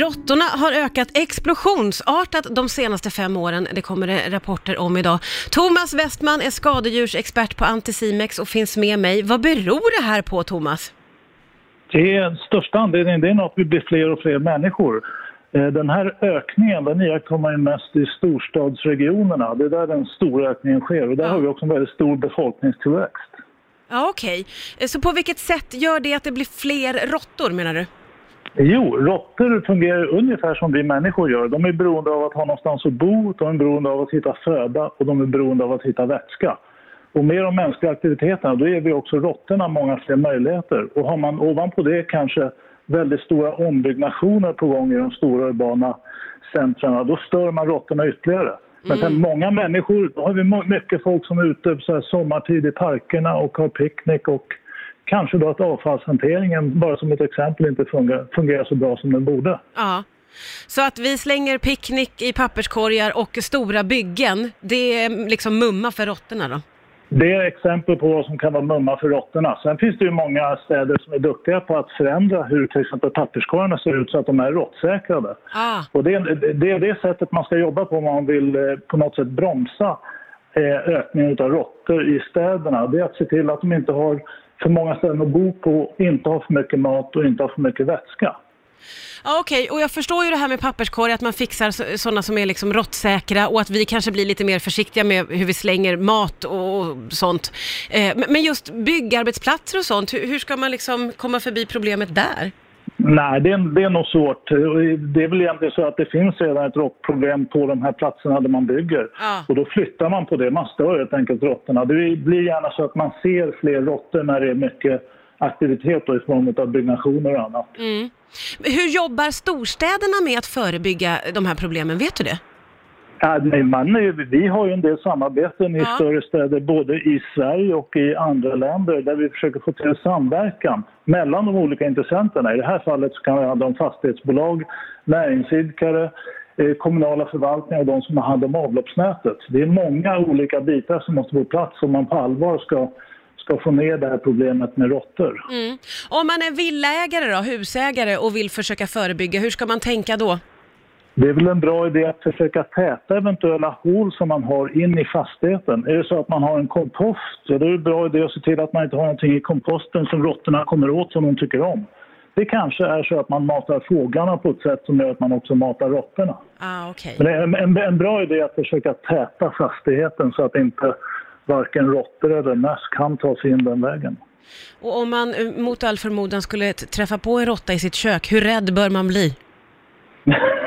Råttorna har ökat explosionsartat de senaste fem åren, det kommer det rapporter om idag. Thomas Westman är skadedjursexpert på Anticimex och finns med mig. Vad beror det här på, Thomas? Det är största anledningen det är nog att vi blir fler och fler människor. Eh, den här ökningen den iakttar man mest i storstadsregionerna. Det är där den stora ökningen sker och där Ja. har vi också en väldigt stor befolkningstillväxt. Ja, okej. Så på vilket sätt gör det att det blir fler råttor, menar du? Jo, råttor fungerar ungefär som vi människor gör. De är beroende av att ha någonstans att bo, de är beroende av att hitta föda och de är beroende av att hitta vätska. Och med de mänskliga aktiviteterna då ger vi också råttorna många fler möjligheter. Och har man ovanpå det kanske väldigt stora ombyggnationer på gång i de stora urbana centrarna, då stör man råttorna ytterligare. Men sen många människor, då har vi mycket folk som är ute så här sommartid i parkerna och har picknick och kanske då att avfallshanteringen, bara som ett exempel, inte fungerar, fungerar så bra som den borde. Ja. Så att vi slänger picknick i papperskorgar och stora byggen, det är liksom mumma för råttorna då? Det är exempel på vad som kan vara mumma för råttorna. Sen finns det ju många städer som är duktiga på att förändra hur till exempel papperskorgarna ser ut så att de är råttsäkrade. Ah. Och det, är- det är det sättet man ska jobba på om man vill eh, på något sätt bromsa eh, ökningen av råttor i städerna. Det är att se till att de inte har för många ställen att bo på, inte har för mycket mat och inte har för mycket vätska. Ja, Okej, och jag förstår ju det här med papperskorg, att man fixar sådana som är liksom råttsäkra och att vi kanske blir lite mer försiktiga med hur vi slänger mat och och sånt. Eh, men- men just byggarbetsplatser och sånt, hur, hur ska man liksom komma förbi problemet där? Nej, det är, det är nog svårt. Det är väl egentligen så att det finns redan ett råttproblem på de här platserna där man bygger. Ja. Och då flyttar man på det. Man stör helt enkelt råttorna. Det blir gärna så att man ser fler råttor när det är mycket aktivitet då, i form av byggnationer och annat. Mm. Hur jobbar storstäderna med att förebygga de här problemen, vet du det? Ja, nej, man, är- vi har ju en del samarbeten i Ja. större städer både i Sverige och i andra länder där vi försöker få till samverkan mellan de olika intressenterna. I det här fallet så kan det handla om fastighetsbolag, näringsidkare, eh, kommunala förvaltningar och de som har hand om avloppsnätet. Det är många olika bitar som måste på plats om man på allvar ska, ska få ner det här problemet med råttor. Mm. Om man är villaägare då, husägare och vill försöka förebygga, hur ska man tänka då? Det är väl en bra idé att försöka täta eventuella hål som man har in i fastigheten. Är det så att man har en kompost, då är det en bra idé att se till att man inte har någonting i komposten som råttorna kommer åt som de tycker om. Det kanske är så att man matar fåglarna på ett sätt som gör att man också matar råttorna. Ah, okej. Men det är en, en, en bra idé att försöka täta fastigheten så att inte varken råttor eller möss kan ta sig in den vägen. Och om man eh, mot all förmodan skulle träffa på en råtta i sitt kök, hur rädd bör man bli?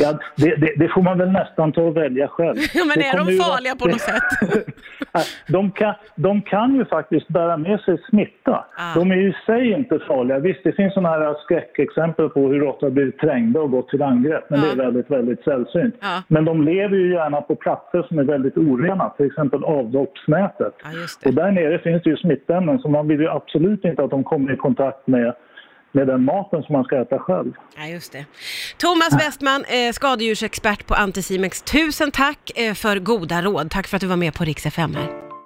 ja, det, det, det får man väl nästan ta och välja själv. Men Det är de farliga på något sätt? de, kan, de kan ju faktiskt bära med sig smitta. Ah. De är ju i sig inte farliga. Visst, det finns sådana här skräckexempel på hur råttor blivit trängda och gått till angrepp, men Ja. det är väldigt, väldigt sällsynt. Ja. Men de lever ju gärna på platser som är väldigt orena, till exempel avloppsnätet. Det. Och där nere finns det ju smittämnen, så man vill ju absolut inte att de kommer i kontakt med, med den maten som man ska äta själv. Ja, just det. Thomas Westman, eh, skadedjursexpert på Anticimex. Tusen tack eh, för goda råd. Tack för att du var med på Rix FM här.